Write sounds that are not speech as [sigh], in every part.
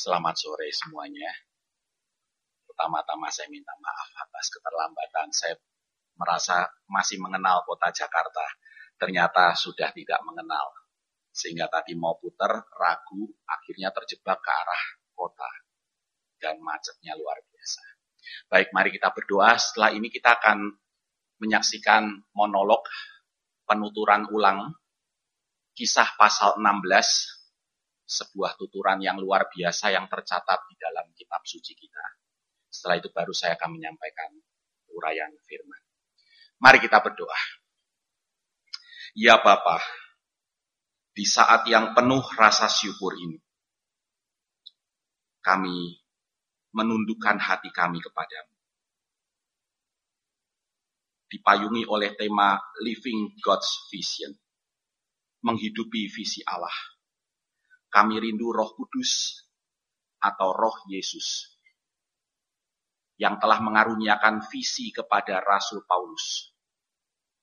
Selamat sore semuanya. Pertama-tama saya minta maaf atas keterlambatan. Saya merasa masih mengenal kota Jakarta. Ternyata sudah tidak mengenal. Sehingga tadi mau putar, ragu, akhirnya terjebak ke arah kota. Dan macetnya luar biasa. Baik, mari kita berdoa. Setelah ini kita akan menyaksikan monolog penuturan ulang kisah pasal 16 sebuah tuturan yang luar biasa yang tercatat di dalam kitab suci kita. Setelah itu baru saya akan menyampaikan uraian firman. Mari kita berdoa. Ya Bapa, di saat yang penuh rasa syukur ini, kami menundukkan hati kami kepadamu. Dipayungi oleh tema Living God's Vision, menghidupi visi Allah kami rindu Roh Kudus atau Roh Yesus yang telah mengaruniakan visi kepada Rasul Paulus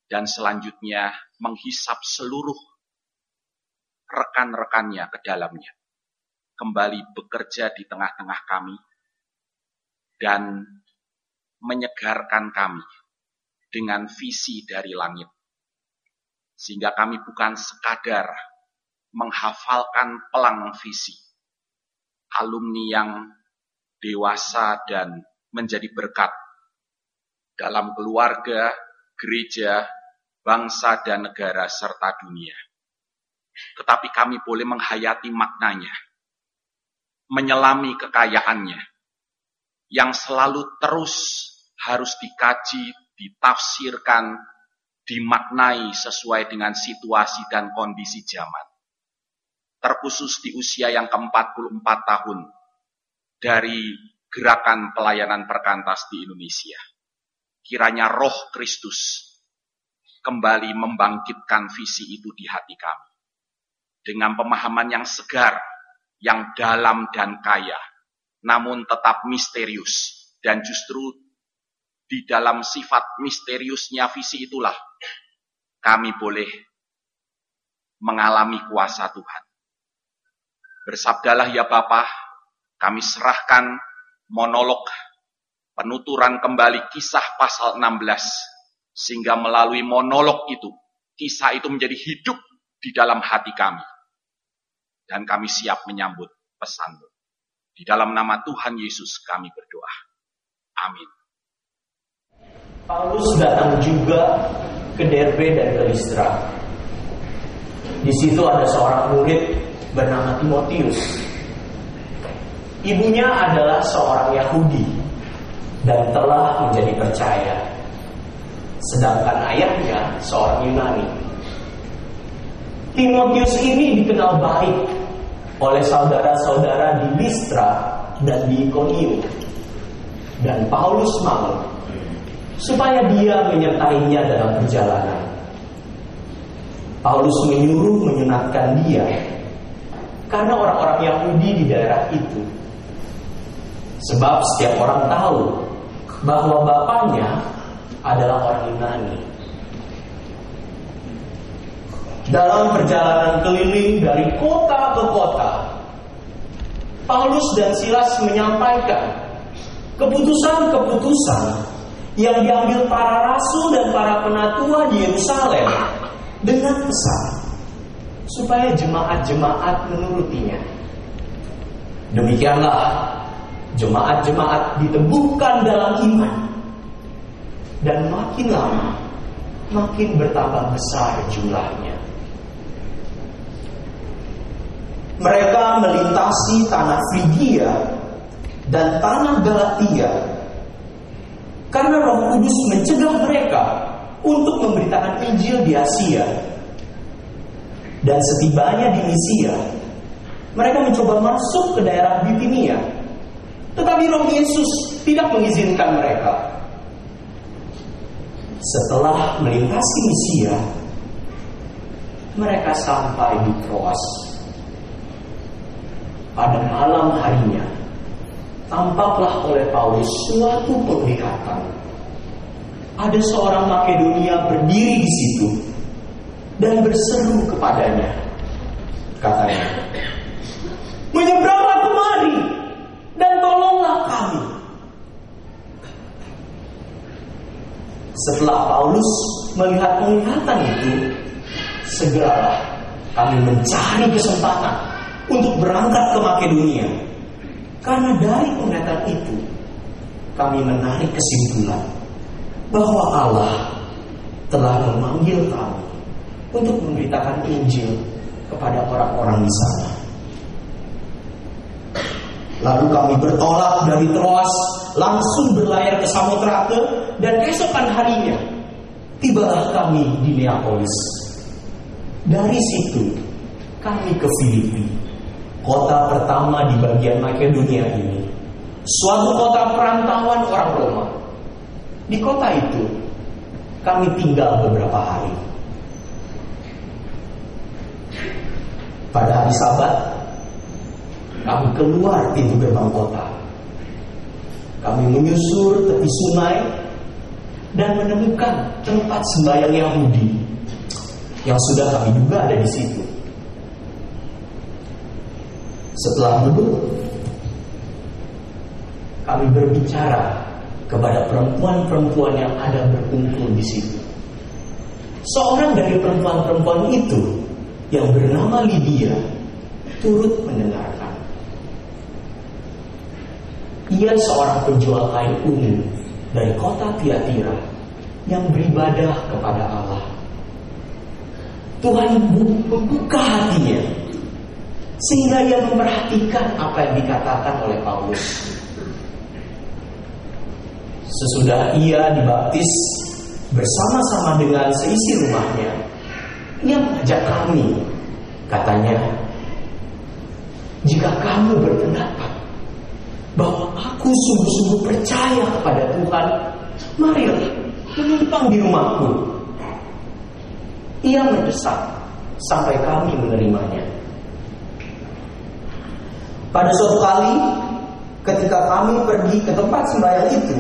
dan selanjutnya menghisap seluruh rekan-rekannya ke dalamnya kembali bekerja di tengah-tengah kami dan menyegarkan kami dengan visi dari langit sehingga kami bukan sekadar menghafalkan pelang visi. Alumni yang dewasa dan menjadi berkat dalam keluarga, gereja, bangsa, dan negara, serta dunia. Tetapi kami boleh menghayati maknanya, menyelami kekayaannya, yang selalu terus harus dikaji, ditafsirkan, dimaknai sesuai dengan situasi dan kondisi zaman terkhusus di usia yang ke-44 tahun dari gerakan pelayanan perkantas di Indonesia. Kiranya roh Kristus kembali membangkitkan visi itu di hati kami. Dengan pemahaman yang segar, yang dalam dan kaya, namun tetap misterius. Dan justru di dalam sifat misteriusnya visi itulah kami boleh mengalami kuasa Tuhan. Bersabdalah ya Bapa, kami serahkan monolog penuturan kembali kisah pasal 16 sehingga melalui monolog itu kisah itu menjadi hidup di dalam hati kami dan kami siap menyambut pesanmu. Di dalam nama Tuhan Yesus kami berdoa. Amin. Paulus datang juga ke Derbe dan ke Listra. Di situ ada seorang murid bernama Timotius. Ibunya adalah seorang Yahudi dan telah menjadi percaya. Sedangkan ayahnya seorang Yunani. Timotius ini dikenal baik oleh saudara-saudara di Listra dan di Ikonium. Dan Paulus mau supaya dia menyertainya dalam perjalanan. Paulus menyuruh menyunatkan dia karena orang-orang Yahudi di daerah itu. Sebab setiap orang tahu bahwa bapaknya adalah orang Yunani. Dalam perjalanan keliling dari kota ke kota, Paulus dan Silas menyampaikan keputusan-keputusan yang diambil para rasul dan para penatua di Yerusalem dengan pesan supaya jemaat-jemaat menurutinya. Demikianlah jemaat-jemaat diteguhkan dalam iman dan makin lama makin bertambah besar jumlahnya. Mereka melintasi tanah Frigia dan tanah Galatia karena Roh Kudus mencegah mereka untuk memberitakan Injil di Asia dan setibanya di Misia, mereka mencoba masuk ke daerah Bitinia. Tetapi Roh Yesus tidak mengizinkan mereka. Setelah melintasi Misia, mereka sampai di Troas. Pada malam harinya, tampaklah oleh Paulus suatu penglihatan. Ada seorang Makedonia berdiri di situ dan berseru kepadanya. Katanya, menyeberanglah kemari dan tolonglah kami. Setelah Paulus melihat penglihatan itu, segeralah kami mencari kesempatan untuk berangkat ke Makedonia. Karena dari penglihatan itu, kami menarik kesimpulan bahwa Allah telah memanggil kami untuk memberitakan Injil kepada orang-orang di sana. Lalu kami bertolak dari Troas, langsung berlayar ke Samotrake, dan keesokan harinya tibalah kami di Neapolis. Dari situ kami ke Filipi, kota pertama di bagian Makedonia ini. Suatu kota perantauan orang Roma. Di kota itu kami tinggal beberapa hari. Pada hari Sabat, kami keluar pintu gerbang kota. Kami menyusur tepi sungai dan menemukan tempat sembahyang Yahudi yang sudah kami duga ada di situ. Setelah duduk, kami berbicara kepada perempuan-perempuan yang ada berkumpul di situ. Seorang dari perempuan-perempuan itu yang bernama Lydia turut mendengarkan. Ia seorang penjual kain ungu dari kota Tiatira yang beribadah kepada Allah. Tuhan membuka hatinya sehingga ia memperhatikan apa yang dikatakan oleh Paulus. Sesudah ia dibaptis bersama-sama dengan seisi rumahnya, ia mengajak kami, katanya, jika kamu berpendapat bahwa aku sungguh-sungguh percaya kepada Tuhan, marilah menumpang di rumahku. Ia mendesak sampai kami menerimanya. Pada suatu kali, ketika kami pergi ke tempat sembahyang itu,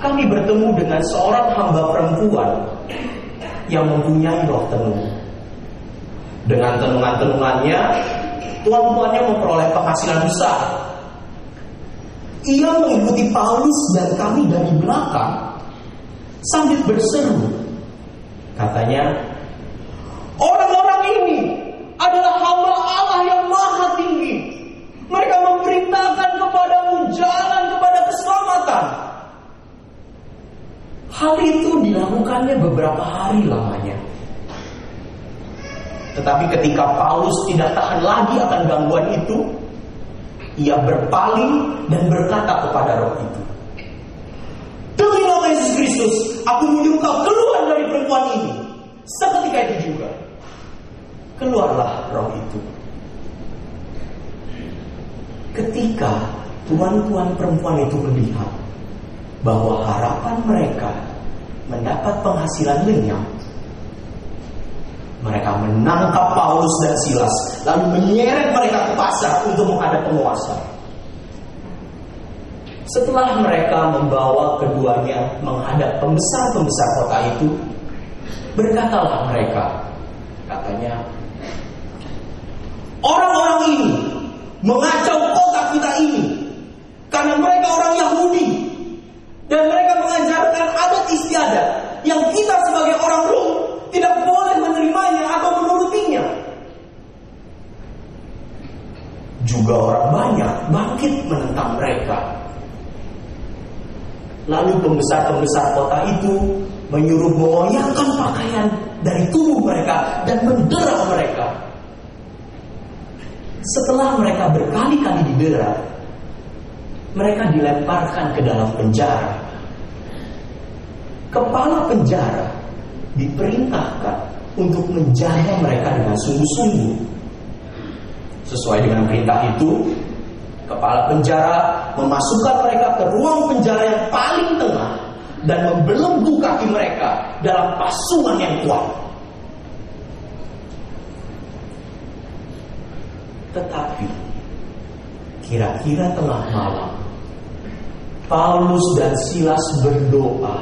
kami bertemu dengan seorang hamba perempuan yang mempunyai roh tenung. Dengan tenungan-tenungannya, tuan-tuannya memperoleh penghasilan besar. Ia mengikuti Paulus dan kami dari belakang sambil berseru. Katanya, orang-orang ini adalah hamba Allah yang maha tinggi. Mereka memerintahkan kepadamu jalan kepada keselamatan. Hal itu dilakukannya beberapa hari lamanya. Tetapi ketika Paulus tidak tahan lagi akan gangguan itu, ia berpaling dan berkata kepada roh itu, Demi nama Yesus Kristus, aku menyuruh kau keluar dari perempuan ini. Seketika itu juga, keluarlah roh itu. Ketika tuan-tuan perempuan itu melihat bahwa harapan mereka mendapat penghasilan lenyap, mereka menangkap Paulus dan Silas, lalu menyeret mereka ke pasar untuk menghadap penguasa. Setelah mereka membawa keduanya menghadap pembesar-pembesar kota itu, berkatalah mereka, katanya, orang-orang ini mengacau kota kita ini karena mereka orang Yahudi dan mereka mengajarkan adat istiadat yang kita sebagai orang Rom tidak boleh menerimanya atau menurutinya. Juga orang banyak bangkit menentang mereka. Lalu pembesar-pembesar kota itu menyuruh mengoyakkan pakaian dari tubuh mereka dan mendera mereka. Setelah mereka berkali-kali didera, mereka dilemparkan ke dalam penjara. Kepala penjara diperintahkan untuk menjaga mereka dengan sungguh-sungguh. Sesuai dengan perintah itu, kepala penjara memasukkan mereka ke ruang penjara yang paling tengah dan membelenggu kaki mereka dalam pasungan yang kuat. Tetapi kira-kira tengah malam Paulus dan Silas berdoa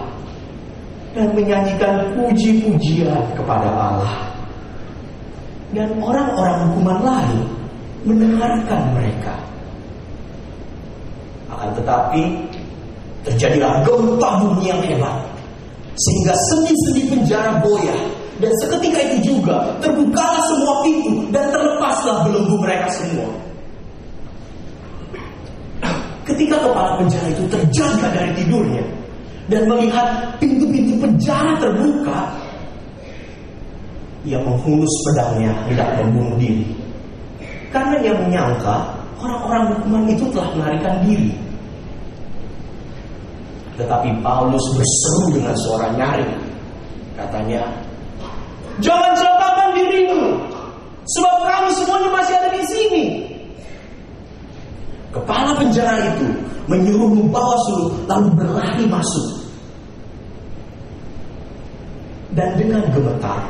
dan menyanyikan puji-pujian kepada Allah. Dan orang-orang hukuman lain mendengarkan mereka. Akan tetapi terjadilah gempa bumi yang hebat. Sehingga sendi-sendi penjara goyah. Dan seketika itu juga terbukalah semua pintu dan terlepaslah belenggu mereka semua. Ketika kepala penjara itu terjaga dari tidurnya dan melihat pintu-pintu penjara terbuka, ia menghunus pedangnya hendak membunuh diri. Karena ia menyangka orang-orang hukuman itu telah melarikan diri. Tetapi Paulus berseru dengan suara nyaring. Katanya, Jangan celakakan dirimu, sebab kami semuanya masih ada di sini. Kepala penjara itu menyuruh membawa suruh lalu berlari masuk. Dan dengan gemetar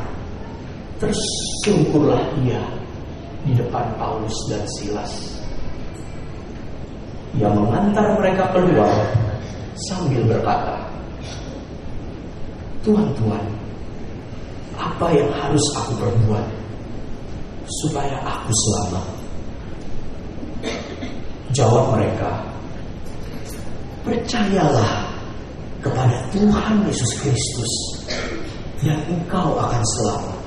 tersungkurlah ia di depan Paulus dan Silas. Ia mengantar mereka keluar sambil berkata, Tuhan, apa yang harus aku perbuat supaya aku selamat? Jawab mereka, percayalah kepada Tuhan Yesus Kristus dan engkau akan selamat.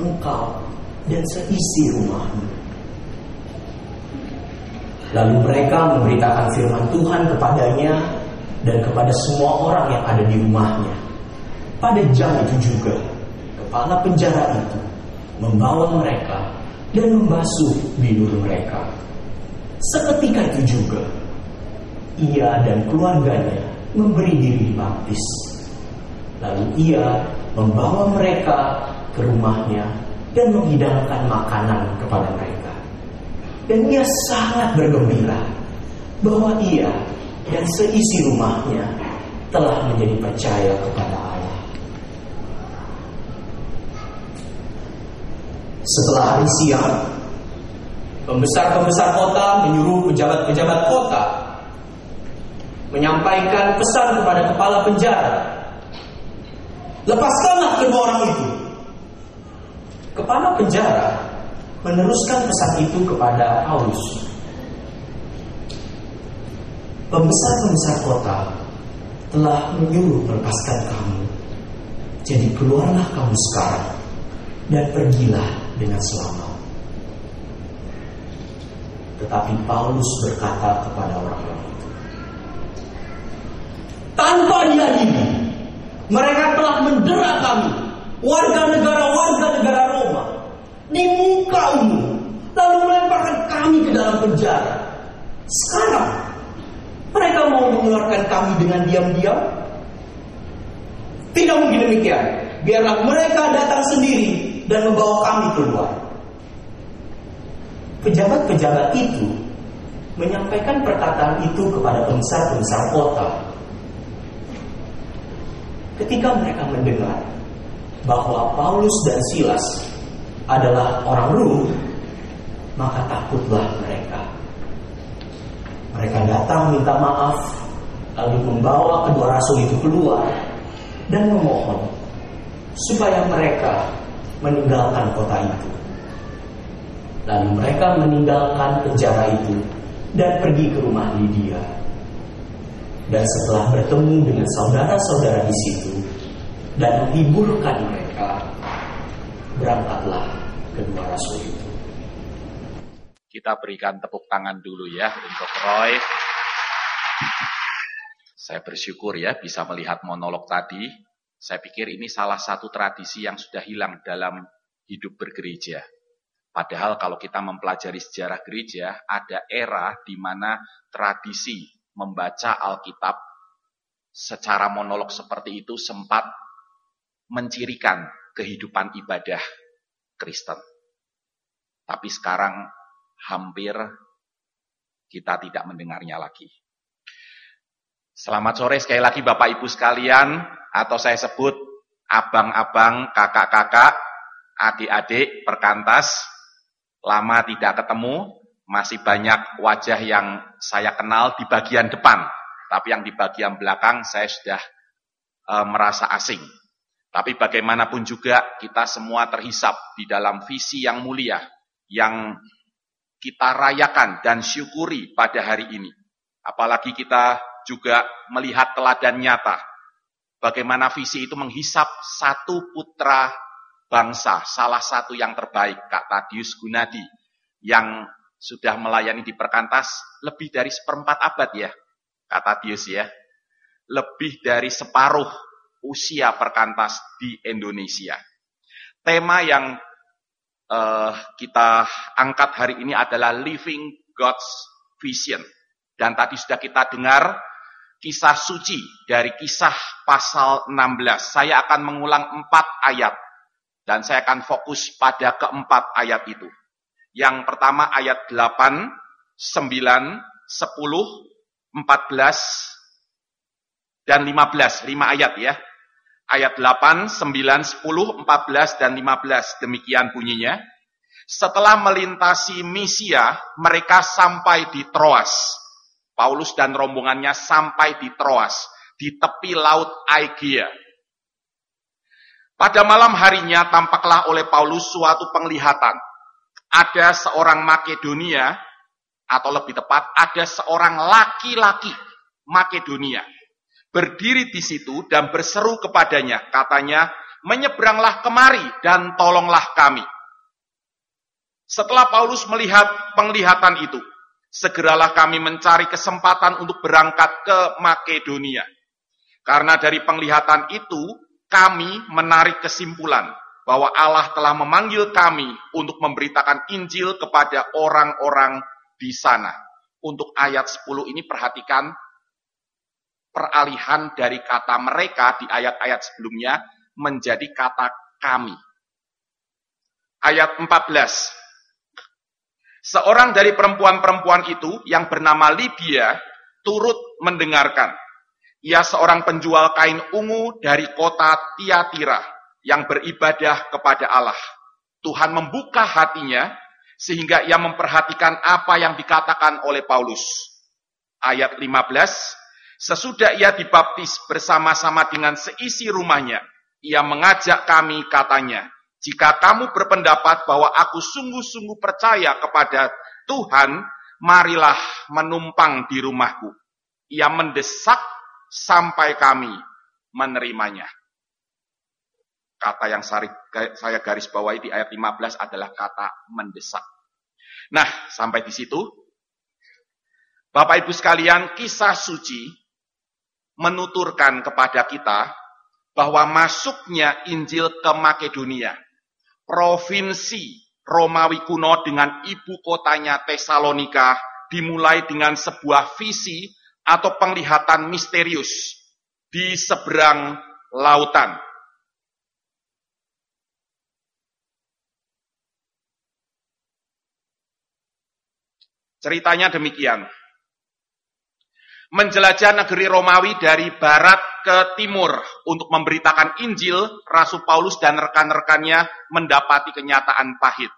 Engkau dan seisi rumahmu. Lalu mereka memberitakan firman Tuhan kepadanya dan kepada semua orang yang ada di rumahnya. Pada jam itu juga, kepala penjara itu membawa mereka dan membasuh bibir mereka. Seketika itu juga, ia dan keluarganya memberi diri dibaptis. Lalu ia membawa mereka ke rumahnya dan menghidangkan makanan kepada mereka. Dan ia sangat bergembira bahwa ia dan seisi rumahnya telah menjadi percaya kepada Allah. Setelah hari siang, pembesar-pembesar kota menyuruh pejabat-pejabat kota menyampaikan pesan kepada kepala penjara. Lepaskanlah kedua orang itu. Kepala penjara meneruskan pesan itu kepada Paulus. Pembesar-pembesar kota telah menyuruh melepaskan kamu. Jadi keluarlah kamu sekarang dan pergilah dengan selamat. Tetapi Paulus berkata kepada orang-orang itu, tanpa dihadiri, mereka telah mendera kami, warga negara-warga negara Roma, di muka umum, lalu melemparkan kami ke dalam penjara. Sekarang, mereka mau mengeluarkan kami dengan diam-diam? Tidak mungkin demikian. Biarlah mereka datang sendiri dan membawa kami keluar. Pejabat-pejabat itu menyampaikan perkataan itu kepada pembesar-pembesar kota. Ketika mereka mendengar bahwa Paulus dan Silas adalah orang Rum, maka takutlah mereka. Mereka datang minta maaf, lalu membawa kedua rasul itu keluar dan memohon supaya mereka meninggalkan kota itu. Lalu mereka meninggalkan penjara itu dan pergi ke rumah Lydia. Dan setelah bertemu dengan saudara-saudara di situ dan menghiburkan mereka, berangkatlah kedua rasul itu. Kita berikan tepuk tangan dulu ya untuk Roy. Saya bersyukur ya bisa melihat monolog tadi. Saya pikir ini salah satu tradisi yang sudah hilang dalam hidup bergereja. Padahal kalau kita mempelajari sejarah gereja, ada era di mana tradisi membaca Alkitab secara monolog seperti itu sempat mencirikan kehidupan ibadah Kristen. Tapi sekarang hampir kita tidak mendengarnya lagi. Selamat sore sekali lagi Bapak Ibu sekalian, atau saya sebut abang-abang, kakak-kakak, adik-adik, perkantas, lama tidak ketemu, masih banyak wajah yang saya kenal di bagian depan, tapi yang di bagian belakang saya sudah e, merasa asing. Tapi bagaimanapun juga kita semua terhisap di dalam visi yang mulia yang kita rayakan dan syukuri pada hari ini. Apalagi kita juga melihat teladan nyata Bagaimana visi itu menghisap satu putra bangsa, salah satu yang terbaik, Kak Tadius Gunadi, yang sudah melayani di perkantas lebih dari seperempat abad ya, Kak Tadius ya. Lebih dari separuh usia perkantas di Indonesia. Tema yang uh, kita angkat hari ini adalah Living God's Vision. Dan tadi sudah kita dengar kisah suci dari kisah pasal 16. Saya akan mengulang empat ayat. Dan saya akan fokus pada keempat ayat itu. Yang pertama ayat 8, 9, 10, 14, dan 15. 5 ayat ya ayat 8, 9, 10, 14, dan 15. Demikian bunyinya. Setelah melintasi Misia, mereka sampai di Troas. Paulus dan rombongannya sampai di Troas, di tepi laut Aegea. Pada malam harinya tampaklah oleh Paulus suatu penglihatan. Ada seorang Makedonia, atau lebih tepat, ada seorang laki-laki Makedonia berdiri di situ dan berseru kepadanya, katanya, menyeberanglah kemari dan tolonglah kami. Setelah Paulus melihat penglihatan itu, segeralah kami mencari kesempatan untuk berangkat ke Makedonia. Karena dari penglihatan itu, kami menarik kesimpulan bahwa Allah telah memanggil kami untuk memberitakan Injil kepada orang-orang di sana. Untuk ayat 10 ini perhatikan peralihan dari kata mereka di ayat-ayat sebelumnya menjadi kata kami. Ayat 14. Seorang dari perempuan-perempuan itu yang bernama Libya turut mendengarkan. Ia seorang penjual kain ungu dari kota Tiatira yang beribadah kepada Allah. Tuhan membuka hatinya sehingga ia memperhatikan apa yang dikatakan oleh Paulus. Ayat 15, Sesudah ia dibaptis bersama-sama dengan seisi rumahnya, ia mengajak kami katanya, jika kamu berpendapat bahwa aku sungguh-sungguh percaya kepada Tuhan, marilah menumpang di rumahku. Ia mendesak sampai kami menerimanya. Kata yang saya garis bawahi di ayat 15 adalah kata mendesak. Nah, sampai di situ, Bapak Ibu sekalian, kisah suci menuturkan kepada kita bahwa masuknya Injil ke Makedonia, provinsi Romawi kuno dengan ibu kotanya Tesalonika dimulai dengan sebuah visi atau penglihatan misterius di seberang lautan. Ceritanya demikian menjelajah negeri Romawi dari barat ke timur untuk memberitakan Injil, Rasul Paulus dan rekan-rekannya mendapati kenyataan pahit.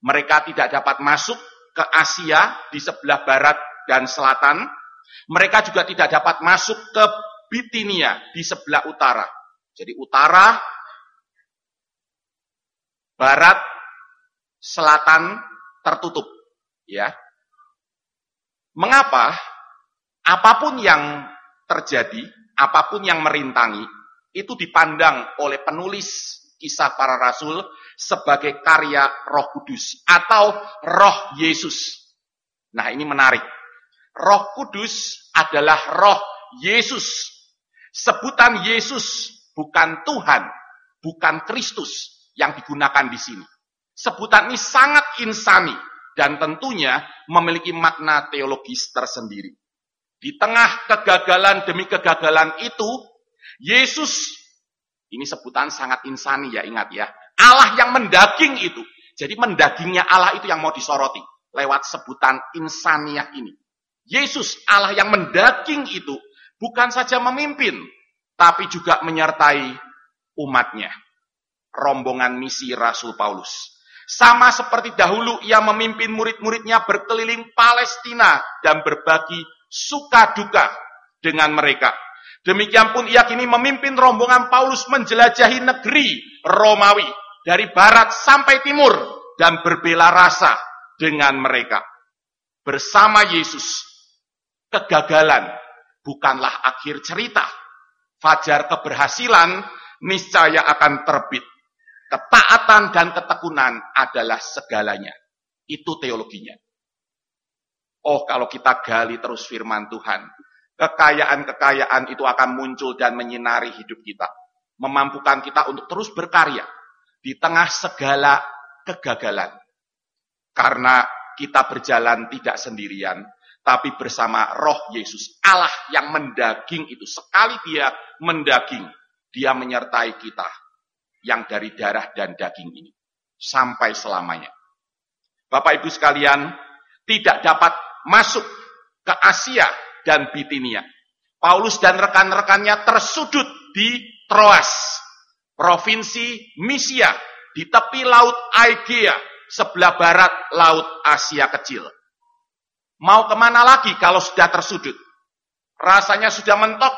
Mereka tidak dapat masuk ke Asia di sebelah barat dan selatan. Mereka juga tidak dapat masuk ke Bitinia di sebelah utara. Jadi utara, barat, selatan tertutup, ya. Mengapa? apa pun yang terjadi, apa pun yang merintangi, itu dipandang oleh penulis kisah para rasul sebagai karya roh kudus atau roh Yesus. Nah ini menarik. Roh kudus adalah roh Yesus. Sebutan Yesus bukan Tuhan, bukan Kristus yang digunakan di sini. Sebutan ini sangat insani dan tentunya memiliki makna teologis tersendiri. Di tengah kegagalan demi kegagalan itu, Yesus, ini sebutan sangat insani ya, ingat ya. Allah yang mendaging itu. Jadi mendagingnya Allah itu yang mau disoroti. Lewat sebutan insaniah ini. Yesus, Allah yang mendaging itu, bukan saja memimpin, tapi juga menyertai umatnya. Rombongan misi Rasul Paulus. Sama seperti dahulu ia memimpin murid-muridnya berkeliling Palestina dan berbagi suka duka dengan mereka. Demikian pun ia kini memimpin rombongan Paulus menjelajahi negeri Romawi dari barat sampai timur dan berbela rasa dengan mereka. Bersama Yesus, kegagalan bukanlah akhir cerita. fajar keberhasilan niscaya akan terbit. Ketaatan dan ketekunan adalah segalanya. Itu teologinya. Oh, kalau kita gali terus firman Tuhan, kekayaan-kekayaan itu akan muncul dan menyinari hidup kita. Memampukan kita untuk terus berkarya di tengah segala kegagalan. Karena kita berjalan tidak sendirian, tapi bersama roh Yesus. Allah yang mendaging itu. Sekali dia mendaging, dia menyertai kita yang dari darah dan daging ini. Sampai selamanya. Bapak Ibu sekalian, tidak dapat masuk ke Asia dan Bitinia. Paulus dan rekan-rekannya tersudut di Troas, provinsi Misia, di tepi laut Aegea, sebelah barat laut Asia kecil. Mau ke mana lagi kalau sudah tersudut? Rasanya sudah mentok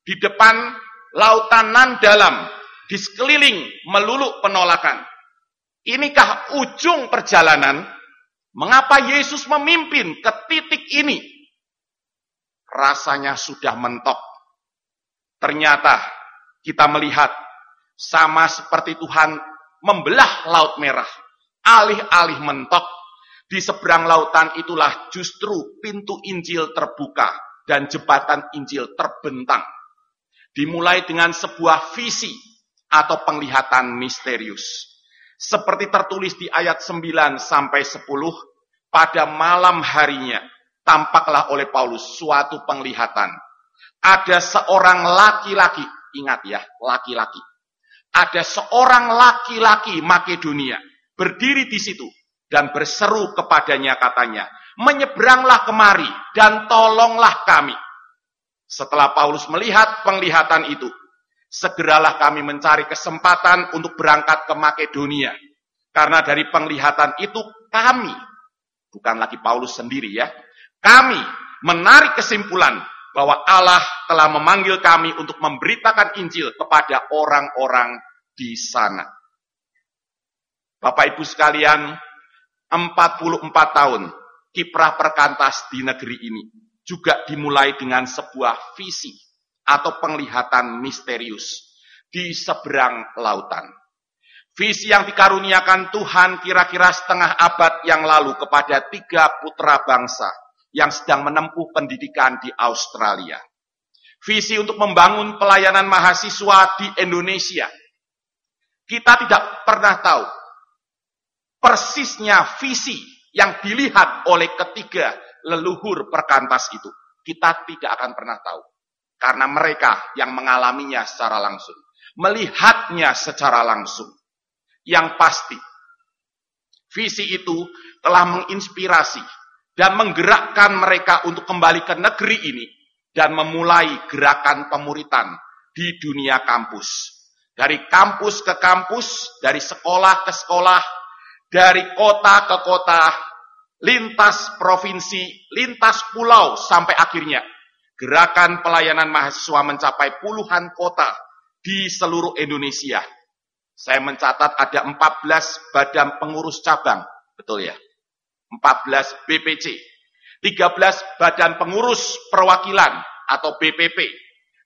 di depan lautan nan dalam, di sekeliling melulu penolakan. Inikah ujung perjalanan? Mengapa Yesus memimpin ke titik ini? Rasanya sudah mentok. Ternyata kita melihat sama seperti Tuhan membelah laut merah. Alih-alih mentok, di seberang lautan itulah justru pintu Injil terbuka dan jembatan Injil terbentang. Dimulai dengan sebuah visi atau penglihatan misterius. Seperti tertulis di ayat 9 sampai 10, pada malam harinya tampaklah oleh Paulus suatu penglihatan. Ada seorang laki-laki, ingat ya, laki-laki. Ada seorang laki-laki Makedonia berdiri di situ dan berseru kepadanya katanya, menyeberanglah kemari dan tolonglah kami. Setelah Paulus melihat penglihatan itu, segeralah kami mencari kesempatan untuk berangkat ke Makedonia. Karena dari penglihatan itu kami, bukan lagi Paulus sendiri ya, kami menarik kesimpulan bahwa Allah telah memanggil kami untuk memberitakan Injil kepada orang-orang di sana. Bapak Ibu sekalian, 44 tahun kiprah perkantas di negeri ini juga dimulai dengan sebuah visi atau penglihatan misterius di seberang lautan. Visi yang dikaruniakan Tuhan kira-kira setengah abad yang lalu kepada tiga putra bangsa yang sedang menempuh pendidikan di Australia. Visi untuk membangun pelayanan mahasiswa di Indonesia. Kita tidak pernah tahu persisnya visi yang dilihat oleh ketiga leluhur perkantas itu. Kita tidak akan pernah tahu. Karena mereka yang mengalaminya secara langsung. Melihatnya secara langsung. Yang pasti, visi itu telah menginspirasi dan menggerakkan mereka untuk kembali ke negeri ini dan memulai gerakan pemuritan di dunia kampus. Dari kampus ke kampus, dari sekolah ke sekolah, dari kota ke kota, lintas provinsi, lintas pulau, sampai akhirnya Gerakan pelayanan mahasiswa mencapai puluhan kota di seluruh Indonesia. Saya mencatat ada 14 badan pengurus cabang, betul ya? 14 BPC, 13 badan pengurus perwakilan atau BPP,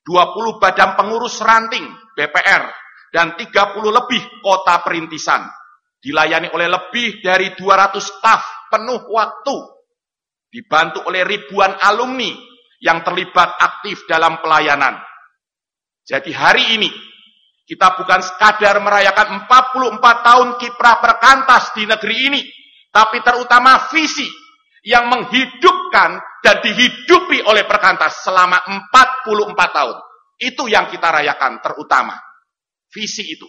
20 badan pengurus ranting BPR, dan 30 lebih kota perintisan. Dilayani oleh lebih dari 200 staf penuh waktu. Dibantu oleh ribuan alumni yang terlibat aktif dalam pelayanan. Jadi hari ini kita bukan sekadar merayakan 44 tahun kiprah perkantas di negeri ini, tapi terutama visi yang menghidupkan dan dihidupi oleh perkantas selama 44 tahun. Itu yang kita rayakan terutama. Visi itu.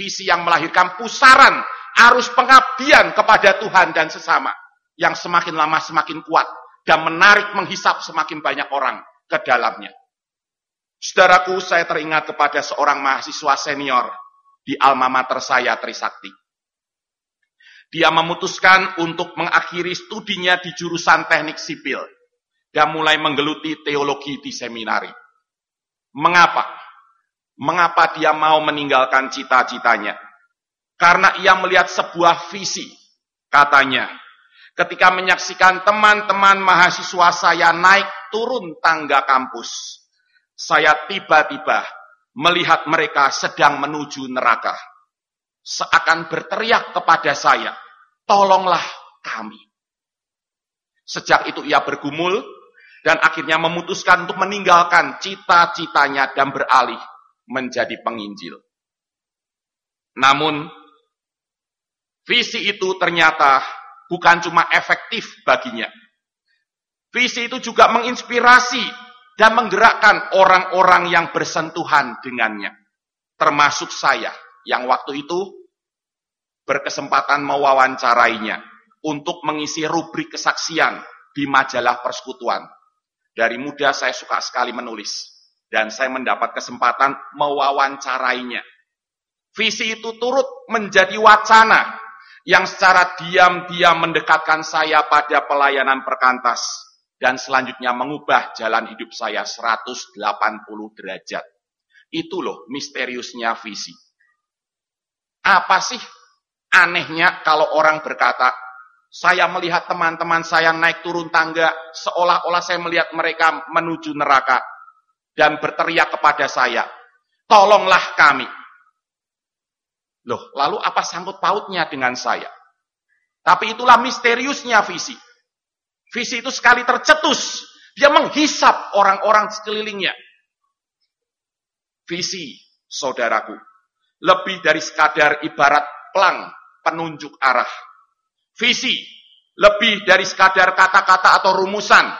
Visi yang melahirkan pusaran arus pengabdian kepada Tuhan dan sesama. Yang semakin lama semakin kuat dan menarik menghisap semakin banyak orang ke dalamnya. Saudaraku, saya teringat kepada seorang mahasiswa senior di alma mater saya Trisakti. Dia memutuskan untuk mengakhiri studinya di jurusan teknik sipil dan mulai menggeluti teologi di seminari. Mengapa? Mengapa dia mau meninggalkan cita-citanya? Karena ia melihat sebuah visi. Katanya, ketika menyaksikan teman-teman mahasiswa saya naik turun tangga kampus. saya tiba-tiba melihat mereka sedang menuju neraka. Seakan berteriak kepada saya, tolonglah kami. Sejak itu ia bergumul dan akhirnya memutuskan untuk meninggalkan cita-citanya dan beralih menjadi penginjil. Namun, visi itu ternyata bukan cuma efektif baginya. Visi itu juga menginspirasi dan menggerakkan orang-orang yang bersentuhan dengannya. Termasuk saya yang waktu itu berkesempatan mewawancarainya untuk mengisi rubrik kesaksian di majalah persekutuan. Dari muda saya suka sekali menulis dan saya mendapat kesempatan mewawancarainya. Visi itu turut menjadi wacana yang secara diam-diam mendekatkan saya pada pelayanan perkantas dan selanjutnya mengubah jalan hidup saya 180 derajat. Itu loh misteriusnya visi. Apa sih anehnya kalau orang berkata, saya melihat teman-teman saya naik turun tangga, seolah-olah saya melihat mereka menuju neraka, dan berteriak kepada saya, tolonglah kami. Loh, lalu apa sangkut pautnya dengan saya? Tapi itulah misteriusnya visi. Visi itu sekali tercetus, dia menghisap orang-orang sekelilingnya. Visi, saudaraku, lebih dari sekadar ibarat pelang penunjuk arah. Visi, lebih dari sekadar kata-kata atau rumusan.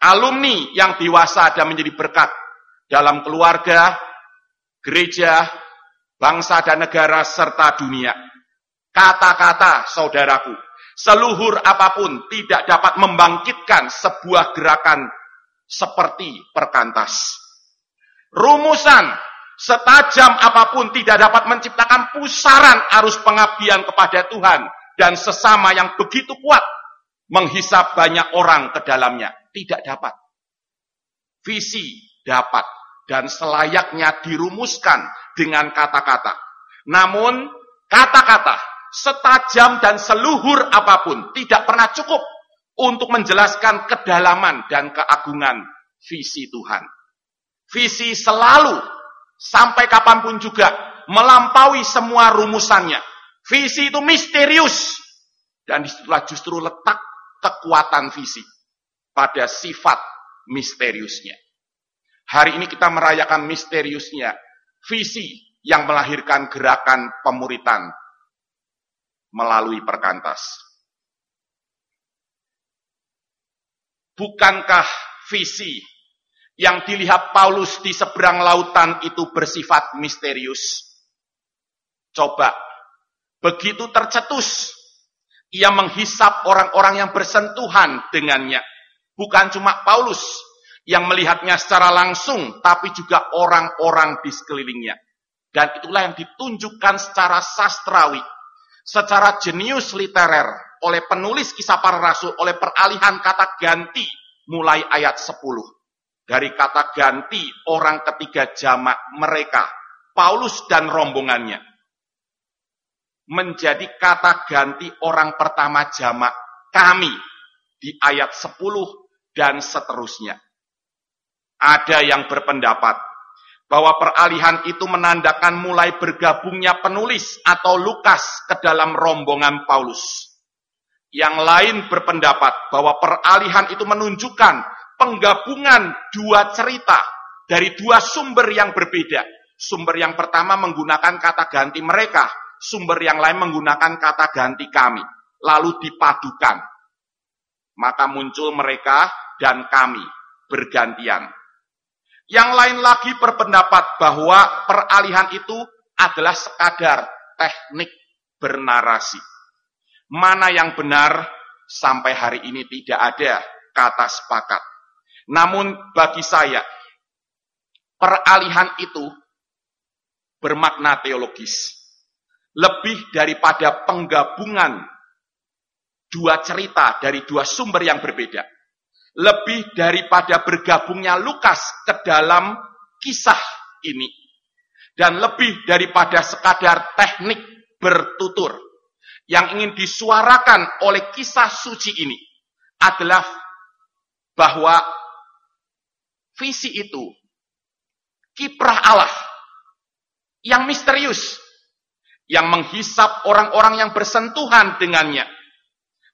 Alumni yang dewasa dan menjadi berkat dalam keluarga, gereja, bangsa dan negara, serta dunia. Kata-kata, saudaraku, seluhur apa pun tidak dapat membangkitkan sebuah gerakan seperti perkantas. Rumusan setajam apa pun tidak dapat menciptakan pusaran arus pengabdian kepada Tuhan dan sesama yang begitu kuat menghisap banyak orang ke dalamnya. Tidak dapat. Visi dapat dan selayaknya dirumuskan dengan kata-kata. Namun kata-kata setajam dan seluhur apa pun tidak pernah cukup untuk menjelaskan kedalaman dan keagungan visi Tuhan. Visi selalu sampai kapan pun juga melampaui semua rumusannya. Visi itu misterius dan di situlah justru letak kekuatan visi pada sifat misteriusnya. Hari ini kita merayakan misteriusnya visi yang melahirkan gerakan pemuritan melalui perkantas. Bukankah visi yang dilihat Paulus di seberang lautan itu bersifat misterius? Coba, begitu tercetus, ia menghisap orang-orang yang bersentuhan dengannya. Bukan cuma Paulus yang melihatnya secara langsung, tapi juga orang-orang di sekelilingnya. Dan itulah yang ditunjukkan secara sastrawi secara jenius literer oleh penulis kisah para rasul oleh peralihan kata ganti mulai ayat 10. Dari kata ganti orang ketiga jamak mereka, Paulus dan rombongannya. Menjadi kata ganti orang pertama jamak kami di ayat 10 dan seterusnya. Ada yang berpendapat bahwa peralihan itu menandakan mulai bergabungnya penulis atau Lukas ke dalam rombongan Paulus. Yang lain berpendapat bahwa peralihan itu menunjukkan penggabungan dua cerita dari dua sumber yang berbeda. Sumber yang pertama menggunakan kata ganti mereka, sumber yang lain menggunakan kata ganti kami, lalu dipadukan. Maka muncul mereka dan kami bergantian yang lain lagi berpendapat bahwa peralihan itu adalah sekadar teknik bernarasi. Mana yang benar sampai hari ini tidak ada kata sepakat. Namun bagi saya, peralihan itu bermakna teologis. Lebih daripada penggabungan dua cerita dari dua sumber yang berbeda lebih daripada bergabungnya Lukas ke dalam kisah ini. Dan lebih daripada sekadar teknik bertutur. Yang ingin disuarakan oleh kisah suci ini adalah bahwa visi itu kiprah Allah yang misterius, yang menghisap orang-orang yang bersentuhan dengannya,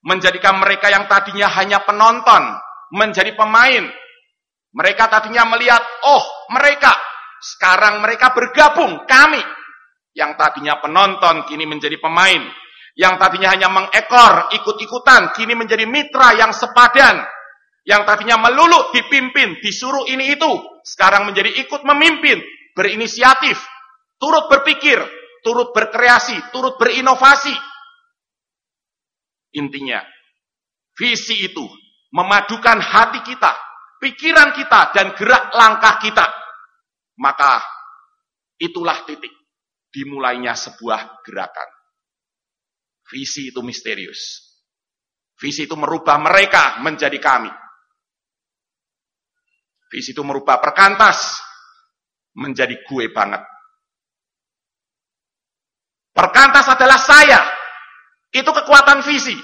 menjadikan mereka yang tadinya hanya penonton menjadi pemain. Mereka tadinya melihat, oh mereka, sekarang mereka bergabung, kami. Yang tadinya penonton, kini menjadi pemain. Yang tadinya hanya mengekor, ikut-ikutan, kini menjadi mitra yang sepadan. Yang tadinya melulu dipimpin, disuruh ini itu, sekarang menjadi ikut memimpin, berinisiatif, turut berpikir, turut berkreasi, turut berinovasi. Intinya, visi itu memadukan hati kita, pikiran kita, dan gerak langkah kita. Maka itulah titik dimulainya sebuah gerakan. Visi itu misterius. Visi itu merubah mereka menjadi kami. Visi itu merubah perkantas menjadi gue banget. Perkantas adalah saya. Itu kekuatan visi.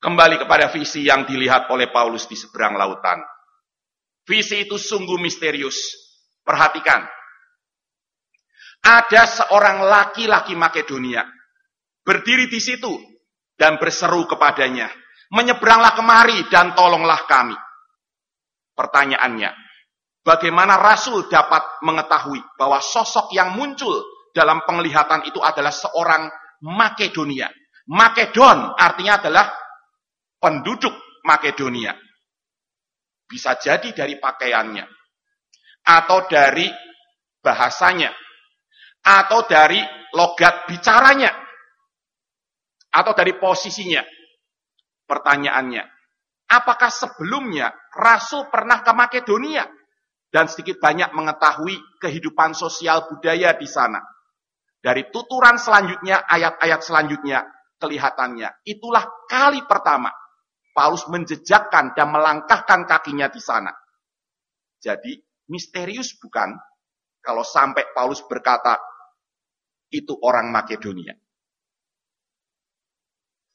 Kembali kepada visi yang dilihat oleh Paulus di seberang lautan. Visi itu sungguh misterius. Perhatikan. Ada seorang laki-laki Makedonia berdiri di situ dan berseru kepadanya, menyeberanglah kemari dan tolonglah kami. Pertanyaannya, bagaimana Rasul dapat mengetahui bahwa sosok yang muncul dalam penglihatan itu adalah seorang Makedonia? Makedon artinya adalah penduduk Makedonia. Bisa jadi dari pakaiannya, atau dari bahasanya, atau dari logat bicaranya, atau dari posisinya. Pertanyaannya, apakah sebelumnya Rasul pernah ke Makedonia dan sedikit banyak mengetahui kehidupan sosial budaya di sana? Dari tuturan selanjutnya, ayat-ayat selanjutnya, kelihatannya itulah kali pertama Paulus menjejakkan dan melangkahkan kakinya di sana. Jadi misterius bukan kalau sampai Paulus berkata itu orang Makedonia.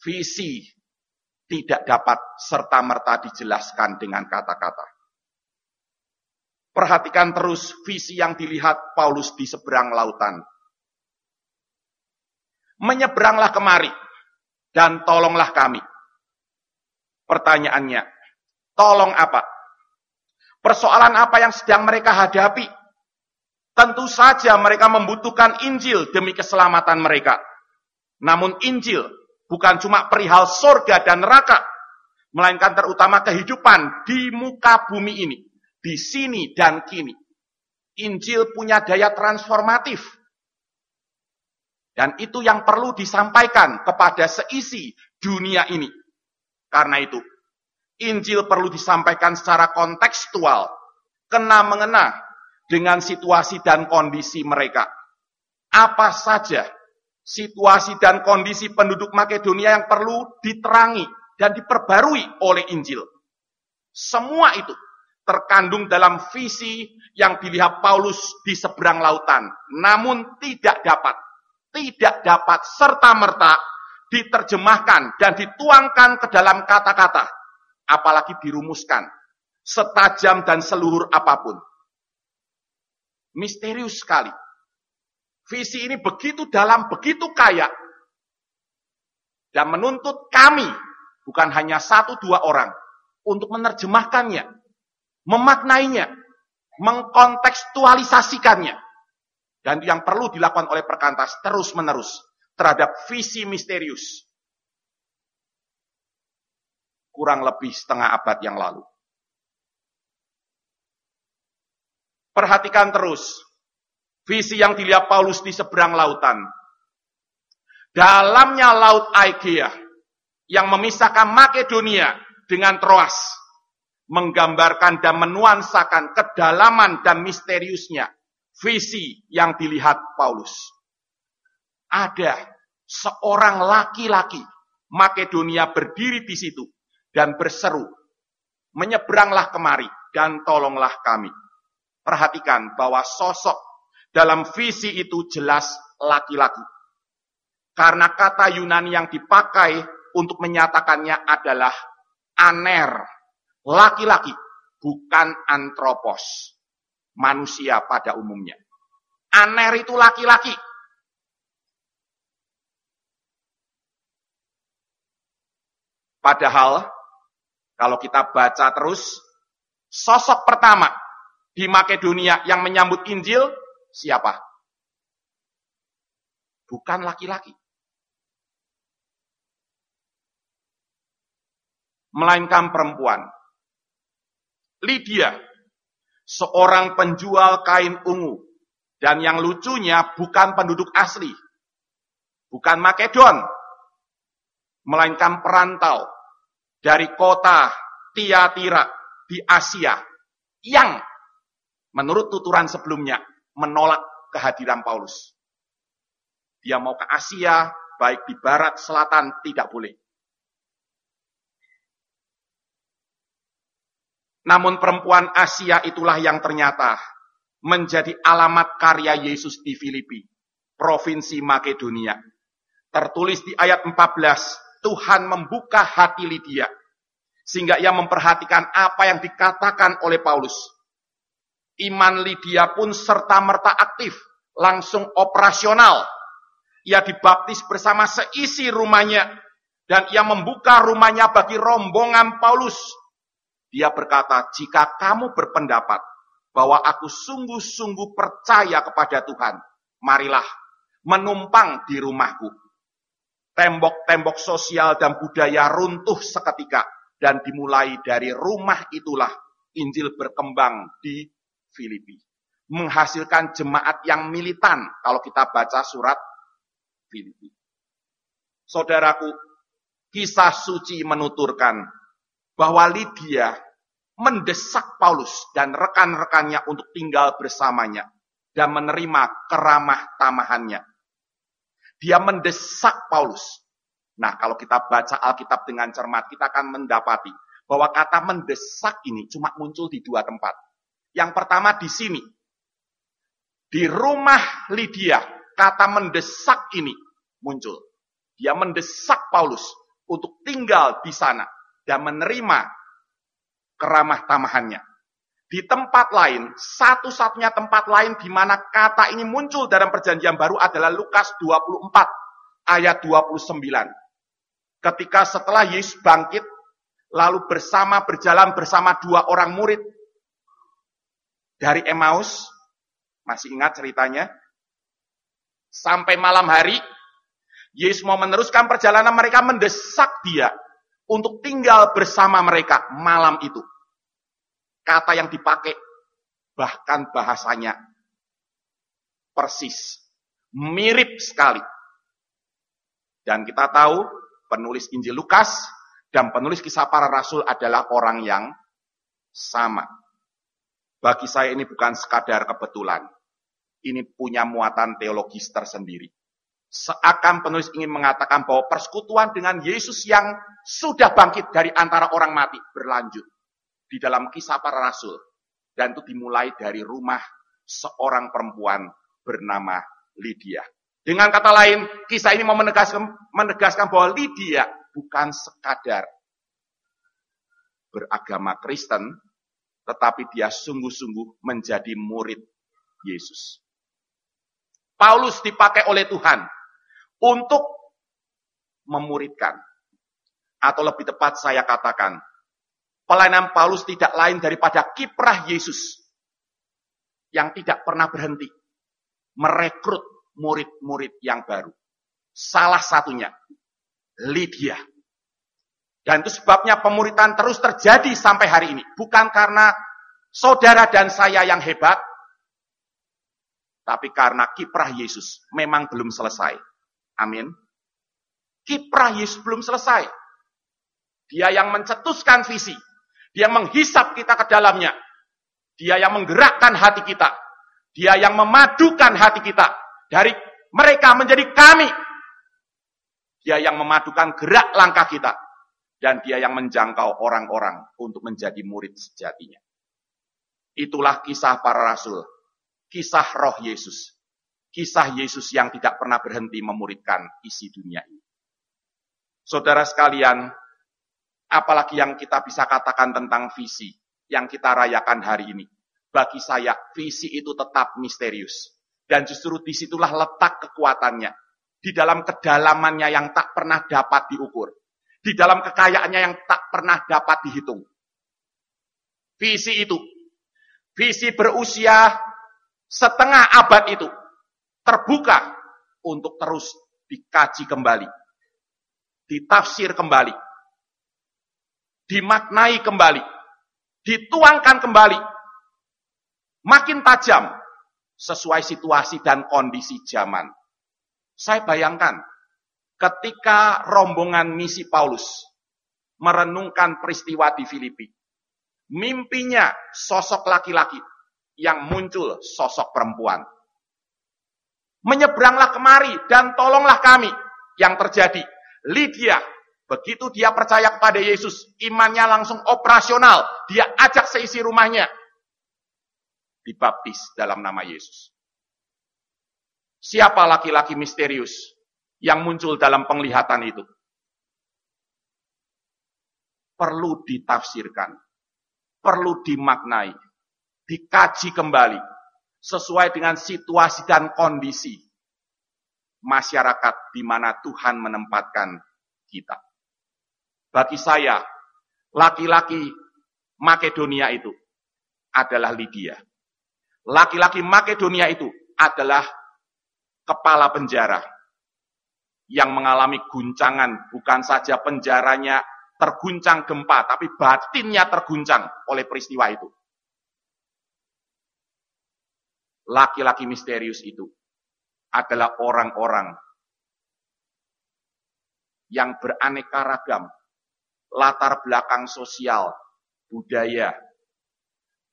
Visi tidak dapat serta-merta dijelaskan dengan kata-kata. Perhatikan terus visi yang dilihat Paulus di seberang lautan. Menyeberanglah kemari dan tolonglah kami. Pertanyaannya, tolong apa? Persoalan apa yang sedang mereka hadapi? Tentu saja mereka membutuhkan Injil demi keselamatan mereka. Namun Injil bukan cuma perihal sorga dan neraka, melainkan terutama kehidupan di muka bumi ini, di sini dan kini. Injil punya daya transformatif. Dan itu yang perlu disampaikan kepada seisi dunia ini. Karena itu, Injil perlu disampaikan secara kontekstual, kena mengena dengan situasi dan kondisi mereka. Apa saja situasi dan kondisi penduduk Makedonia yang perlu diterangi dan diperbarui oleh Injil. Semua itu terkandung dalam visi yang dilihat Paulus di seberang lautan, namun tidak dapat, tidak dapat serta-merta diterjemahkan dan dituangkan ke dalam kata-kata, apalagi dirumuskan, setajam dan seluruh apa pun. Misterius sekali Visi ini begitu dalam, begitu kaya. Dan menuntut kami, bukan hanya satu dua orang, untuk menerjemahkannya, memaknainya, mengkontekstualisasikannya. Dan yang perlu dilakukan oleh perkantas terus-menerus terhadap visi misterius. Kurang lebih setengah abad yang lalu. Perhatikan terus Visi yang dilihat Paulus di seberang lautan. Dalamnya laut Aegea yang memisahkan Makedonia dengan Troas menggambarkan dan menuansakan kedalaman dan misteriusnya visi yang dilihat Paulus. Ada seorang laki-laki Makedonia berdiri di situ dan berseru, menyeberanglah kemari dan tolonglah kami. Perhatikan bahwa sosok dalam visi itu jelas laki-laki. Karena kata Yunani yang dipakai untuk menyatakannya adalah aner, laki-laki, bukan antropos, manusia pada umumnya. Aner itu laki-laki. Padahal kalau kita baca terus, sosok pertama di Makedonia yang menyambut Injil siapa? Bukan laki-laki. Melainkan perempuan. Lydia, seorang penjual kain ungu. Dan yang lucunya bukan penduduk asli. Bukan Makedon. Melainkan perantau dari kota Tiatira di Asia yang menurut tuturan sebelumnya menolak kehadiran Paulus. Dia mau ke Asia, baik di barat, selatan, tidak boleh. Namun perempuan Asia itulah yang ternyata menjadi alamat karya Yesus di Filipi, provinsi Makedonia. Tertulis di ayat 14, Tuhan membuka hati Lydia sehingga ia memperhatikan apa yang dikatakan oleh Paulus. Iman Lydia pun serta-merta aktif, langsung operasional. Ia dibaptis bersama seisi rumahnya dan ia membuka rumahnya bagi rombongan Paulus. Dia berkata, "Jika kamu berpendapat bahwa aku sungguh-sungguh percaya kepada Tuhan, marilah menumpang di rumahku." Tembok-tembok sosial dan budaya runtuh seketika dan dimulai dari rumah itulah Injil berkembang di Filipi. Menghasilkan jemaat yang militan kalau kita baca surat Filipi. Saudaraku, kisah suci menuturkan bahwa Lydia mendesak Paulus dan rekan-rekannya untuk tinggal bersamanya dan menerima keramah tamahannya dia mendesak Paulus. Nah, kalau kita baca Alkitab dengan cermat, kita akan mendapati bahwa kata mendesak ini cuma muncul di dua tempat. Yang pertama di sini. Di rumah Lydia, kata mendesak ini muncul. Dia mendesak Paulus untuk tinggal di sana dan menerima keramah tamahannya. Di tempat lain, satu-satunya tempat lain di mana kata ini muncul dalam perjanjian baru adalah Lukas 24 ayat 29. Ketika setelah Yesus bangkit, lalu bersama berjalan bersama dua orang murid dari Emmaus, masih ingat ceritanya? Sampai malam hari, Yesus mau meneruskan perjalanan mereka mendesak dia untuk tinggal bersama mereka malam itu kata yang dipakai, bahkan bahasanya persis, mirip sekali. Dan kita tahu penulis Injil Lukas dan penulis kisah para rasul adalah orang yang sama. Bagi saya ini bukan sekadar kebetulan. Ini punya muatan teologis tersendiri. Seakan penulis ingin mengatakan bahwa persekutuan dengan Yesus yang sudah bangkit dari antara orang mati berlanjut di dalam kisah para rasul. Dan itu dimulai dari rumah seorang perempuan bernama Lydia. Dengan kata lain, kisah ini mau menegaskan, menegaskan bahwa Lydia bukan sekadar beragama Kristen, tetapi dia sungguh-sungguh menjadi murid Yesus. Paulus dipakai oleh Tuhan untuk memuridkan. Atau lebih tepat saya katakan, Pelayanan Paulus tidak lain daripada kiprah Yesus yang tidak pernah berhenti merekrut murid-murid yang baru. Salah satunya Lydia. Dan itu sebabnya pemuritan terus terjadi sampai hari ini. Bukan karena saudara dan saya yang hebat, tapi karena kiprah Yesus memang belum selesai. Amin. Kiprah Yesus belum selesai. Dia yang mencetuskan visi. Dia menghisap kita ke dalamnya. Dia yang menggerakkan hati kita. Dia yang memadukan hati kita. Dari mereka menjadi kami. Dia yang memadukan gerak langkah kita. Dan dia yang menjangkau orang-orang untuk menjadi murid sejatinya. Itulah kisah para rasul. Kisah roh Yesus. kisah Yesus yang tidak pernah berhenti memuridkan isi dunia ini. Saudara sekalian, apalagi yang kita bisa katakan tentang visi yang kita rayakan hari ini. Bagi saya, visi itu tetap misterius. Dan justru di situlah letak kekuatannya. Di dalam kedalamannya yang tak pernah dapat diukur. Di dalam kekayaannya yang tak pernah dapat dihitung. Visi itu. Visi berusia setengah abad itu terbuka untuk terus dikaji kembali, ditafsir kembali, dimaknai kembali, dituangkan kembali, makin tajam sesuai situasi dan kondisi zaman. Saya bayangkan ketika rombongan misi Paulus merenungkan peristiwa di Filipi, mimpinya sosok laki-laki yang muncul sosok perempuan menyeberanglah kemari dan tolonglah kami. Yang terjadi, Lydia, begitu dia percaya kepada Yesus, imannya langsung operasional. Dia ajak seisi rumahnya. Dibaptis dalam nama Yesus. Siapa laki-laki misterius yang muncul dalam penglihatan itu? Perlu ditafsirkan. Perlu dimaknai. Dikaji kembali sesuai dengan situasi dan kondisi masyarakat di mana Tuhan menempatkan kita. Bagi saya, laki-laki Makedonia itu adalah Lydia. Laki-laki Makedonia itu adalah kepala penjara yang mengalami guncangan, bukan saja penjaranya terguncang gempa, tapi batinnya terguncang oleh peristiwa itu laki-laki misterius itu adalah orang-orang yang beraneka ragam, latar belakang sosial, budaya,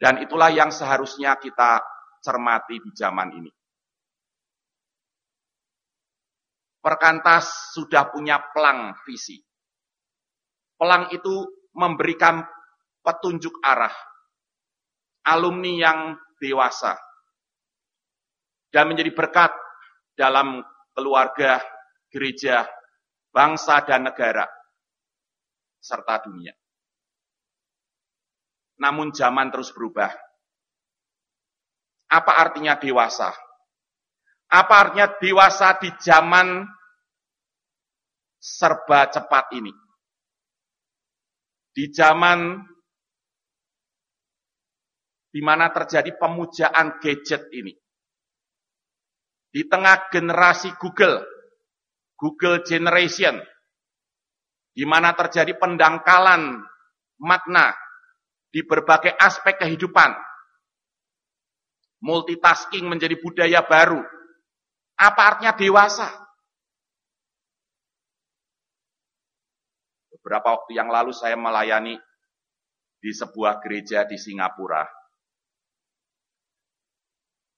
dan itulah yang seharusnya kita cermati di zaman ini. Perkantas sudah punya pelang visi. Pelang itu memberikan petunjuk arah. Alumni yang dewasa, dan menjadi berkat dalam keluarga, gereja, bangsa, dan negara, serta dunia. Namun zaman terus berubah. Apa artinya dewasa? Apa artinya dewasa di zaman serba cepat ini? Di zaman di mana terjadi pemujaan gadget ini di tengah generasi Google, Google Generation, di mana terjadi pendangkalan makna di berbagai aspek kehidupan. Multitasking menjadi budaya baru. Apa artinya dewasa? Beberapa waktu yang lalu saya melayani di sebuah gereja di Singapura.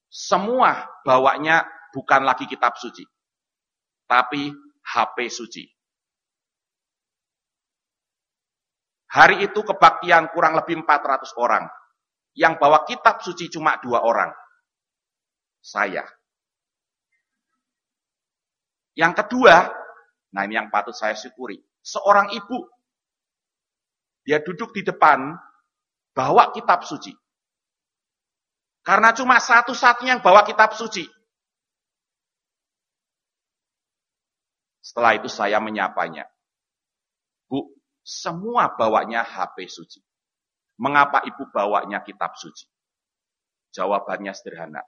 Semua bawanya bukan lagi kitab suci, tapi HP suci. Hari itu kebaktian kurang lebih 400 orang. Yang bawa kitab suci cuma dua orang. Saya. Yang kedua, nah ini yang patut saya syukuri. Seorang ibu. Dia duduk di depan, bawa kitab suci. Karena cuma satu-satunya yang bawa kitab suci. Setelah itu saya menyapanya. Semua bawanya HP suci. Mengapa ibu bawanya kitab suci? Jawabannya sederhana.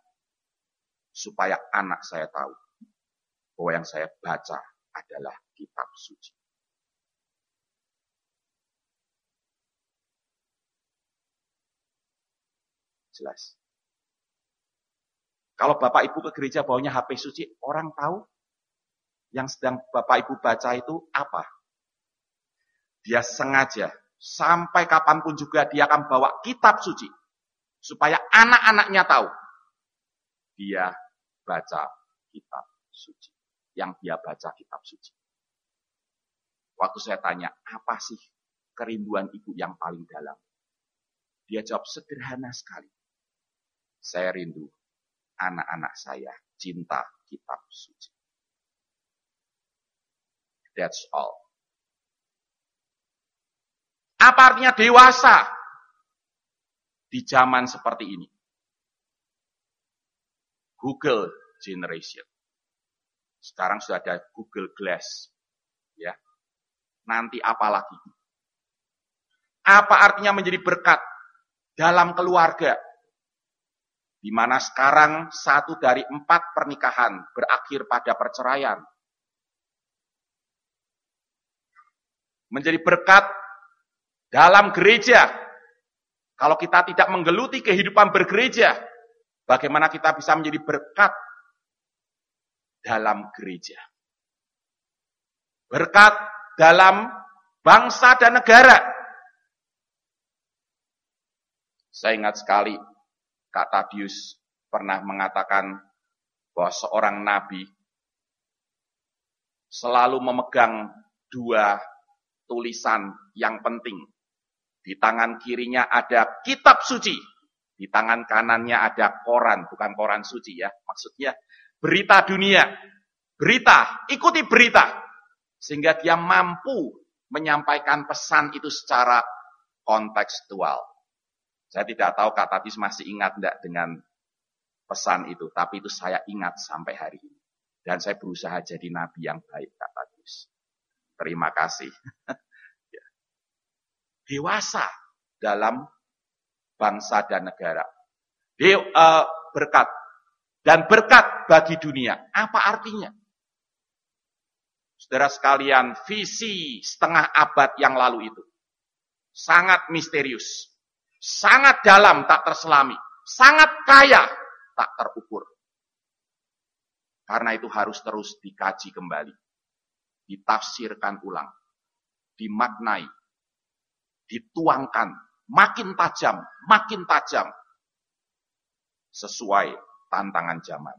Supaya anak saya tahu bahwa yang saya baca adalah kitab suci. Jelas. Kalau bapak ibu ke gereja bawanya HP suci, orang tahu yang sedang Bapak Ibu baca itu apa? Dia sengaja, sampai kapan pun juga dia akan bawa kitab suci. Supaya anak-anaknya tahu. Dia baca kitab suci. Yang dia baca kitab suci. Waktu saya tanya, apa sih kerinduan ibu yang paling dalam? Dia jawab sederhana sekali. Saya rindu anak-anak saya cinta kitab suci. That's all. Apa artinya dewasa di zaman seperti ini? Google generation. Sekarang sudah ada Google Glass. Ya. Nanti apa lagi? Apa artinya menjadi berkat dalam keluarga? Di mana sekarang satu dari empat pernikahan berakhir pada perceraian. Menjadi berkat dalam gereja. Kalau kita tidak menggeluti kehidupan bergereja, bagaimana kita bisa menjadi berkat dalam gereja. Berkat dalam bangsa dan negara. Saya ingat sekali Kak Tadius pernah mengatakan bahwa seorang nabi selalu memegang dua tulisan yang penting. Di tangan kirinya ada kitab suci, di tangan kanannya ada koran, bukan koran suci ya. Maksudnya berita dunia, berita, ikuti berita. Sehingga dia mampu menyampaikan pesan itu secara kontekstual. Saya tidak tahu Kak Tatis masih ingat enggak dengan pesan itu, tapi itu saya ingat sampai hari ini. Dan saya berusaha jadi nabi yang baik Kak Tatis. Terima kasih. [laughs] Dewasa dalam bangsa dan negara. Dia uh, berkat dan berkat bagi dunia. Apa artinya? Saudara sekalian, visi setengah abad yang lalu itu sangat misterius, sangat dalam tak terselami, sangat kaya tak terukur. Karena itu harus terus dikaji kembali, ditafsirkan ulang, dimaknai, dituangkan, makin tajam, makin tajam, sesuai tantangan zaman.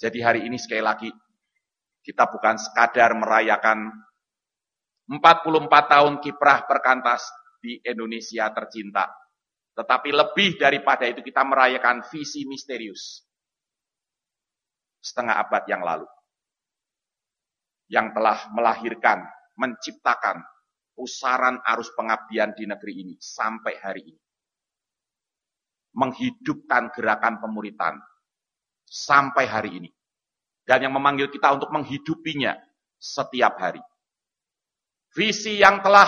Jadi hari ini sekali lagi, kita bukan sekadar merayakan 44 tahun kiprah perkantas di Indonesia tercinta. Tetapi lebih daripada itu kita merayakan visi misterius. Setengah abad yang lalu. Yang telah melahirkan, menciptakan pusaran arus pengabdian di negeri ini sampai hari ini menghidupkan gerakan pemuritan sampai hari ini. Dan yang memanggil kita untuk menghidupinya setiap hari. Visi yang telah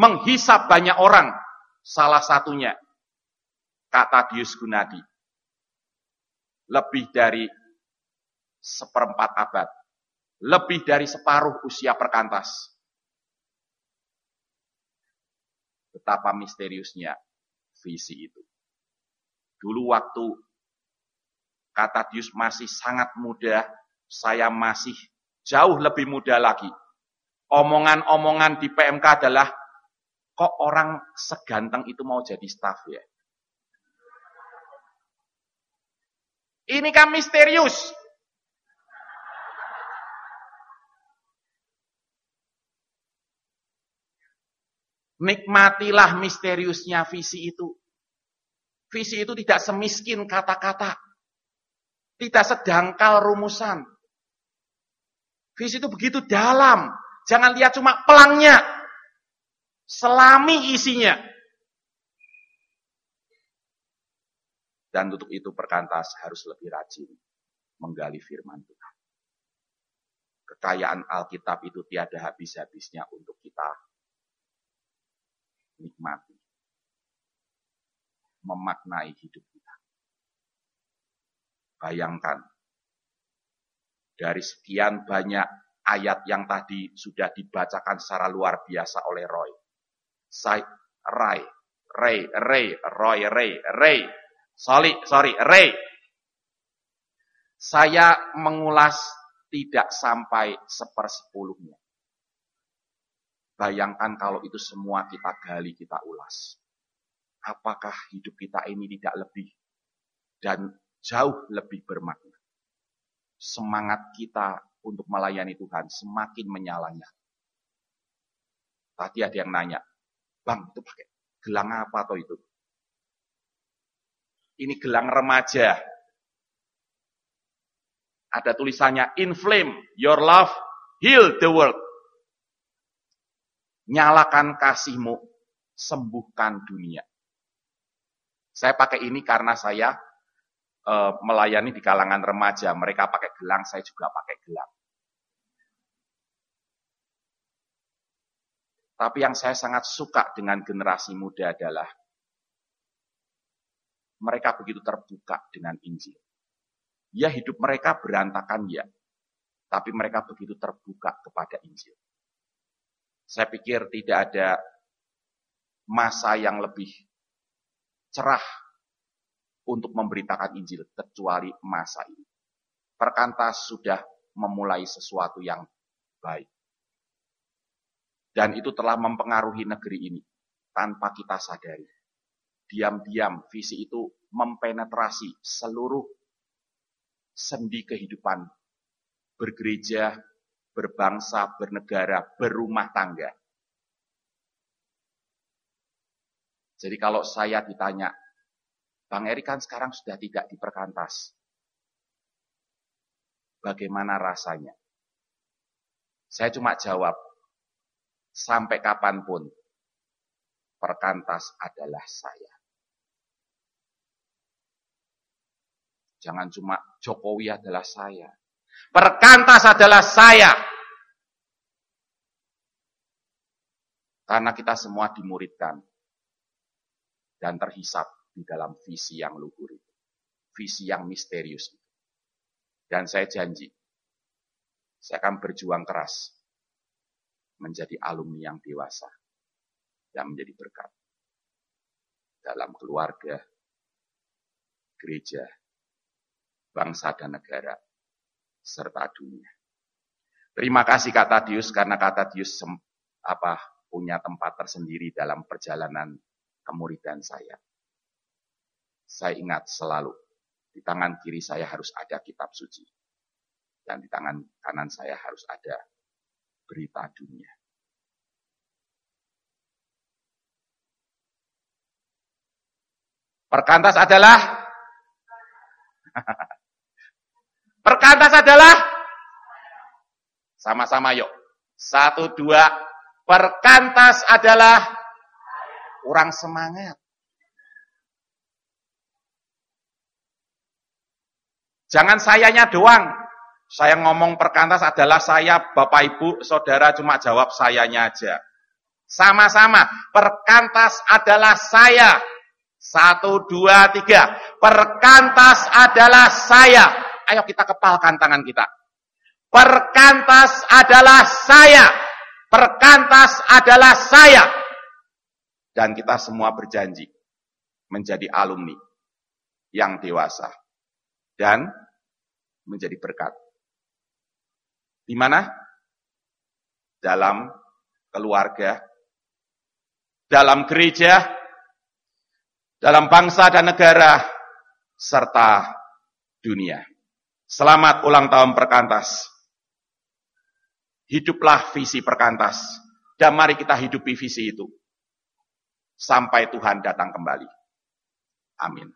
menghisap banyak orang, salah satunya kata Dius Gunadi. Lebih dari seperempat abad, lebih dari separuh usia perkantas. Betapa misteriusnya visi itu. Dulu waktu kata Dius masih sangat muda, saya masih jauh lebih muda lagi. Omongan-omongan di PMK adalah, kok orang seganteng itu mau jadi staff ya? Ini kan misterius. Nikmatilah misteriusnya visi itu. Visi itu tidak semiskin kata-kata. Tidak sedangkal rumusan. Visi itu begitu dalam. Jangan lihat cuma pelangnya. Selami isinya. Dan untuk itu perkantas harus lebih rajin menggali firman Tuhan. Kekayaan Alkitab itu tiada habis-habisnya untuk kita nikmati memaknai hidup kita. Bayangkan, dari sekian banyak ayat yang tadi sudah dibacakan secara luar biasa oleh Roy. Saya, Ray, Ray, Ray, Roy, Ray, Ray. Sorry, sorry, Ray. Saya mengulas tidak sampai sepersepuluhnya. Bayangkan kalau itu semua kita gali, kita ulas apakah hidup kita ini tidak lebih dan jauh lebih bermakna. Semangat kita untuk melayani Tuhan semakin menyalanya. Tadi ada yang nanya, Bang itu pakai gelang apa atau itu? Ini gelang remaja. Ada tulisannya, inflame your love, heal the world. Nyalakan kasihmu, sembuhkan dunia. Saya pakai ini karena saya e, melayani di kalangan remaja. Mereka pakai gelang, saya juga pakai gelang. Tapi yang saya sangat suka dengan generasi muda adalah mereka begitu terbuka dengan Injil. Ya hidup mereka berantakan ya, tapi mereka begitu terbuka kepada Injil. Saya pikir tidak ada masa yang lebih cerah untuk memberitakan Injil kecuali masa ini. Perkantas sudah memulai sesuatu yang baik. Dan itu telah mempengaruhi negeri ini tanpa kita sadari diam-diam visi itu mempenetrasi seluruh sendi kehidupan bergereja, berbangsa, bernegara, berumah tangga. Jadi kalau saya ditanya, Bang Eri kan sekarang sudah tidak di perkantas. Bagaimana rasanya? Saya cuma jawab, sampai kapan pun, perkantas adalah saya. Jangan cuma Jokowi adalah saya. Perkantas adalah saya. Karena kita semua dimuridkan dan terhisap di dalam visi yang luhur itu. Visi yang misterius itu. Dan saya janji, saya akan berjuang keras menjadi alumni yang dewasa dan menjadi berkat dalam keluarga, gereja, bangsa dan negara, serta dunia. Terima kasih Kak Tadius karena Kak Tadius apa, punya tempat tersendiri dalam perjalanan kemuridan saya. Saya ingat selalu, di tangan kiri saya harus ada kitab suci. Dan di tangan kanan saya harus ada berita dunia. Perkantas adalah [laughs] Perkantas adalah sama-sama yuk. Satu, dua. Perkantas adalah orang semangat. Jangan sayanya doang. Saya ngomong perkantas adalah saya, Bapak Ibu, Saudara cuma jawab sayanya aja. Sama-sama, perkantas adalah saya. Satu, dua, tiga. Perkantas adalah saya. Ayo kita kepalkan tangan kita. Perkantas adalah saya. Perkantas adalah saya. Dan kita semua berjanji menjadi alumni yang dewasa dan menjadi berkat. Di mana? Dalam keluarga, dalam gereja, dalam bangsa dan negara, serta dunia. Selamat ulang tahun Perkantas. Hiduplah visi Perkantas. Dan mari kita hidupi visi itu. Sampai Tuhan datang kembali. Amin.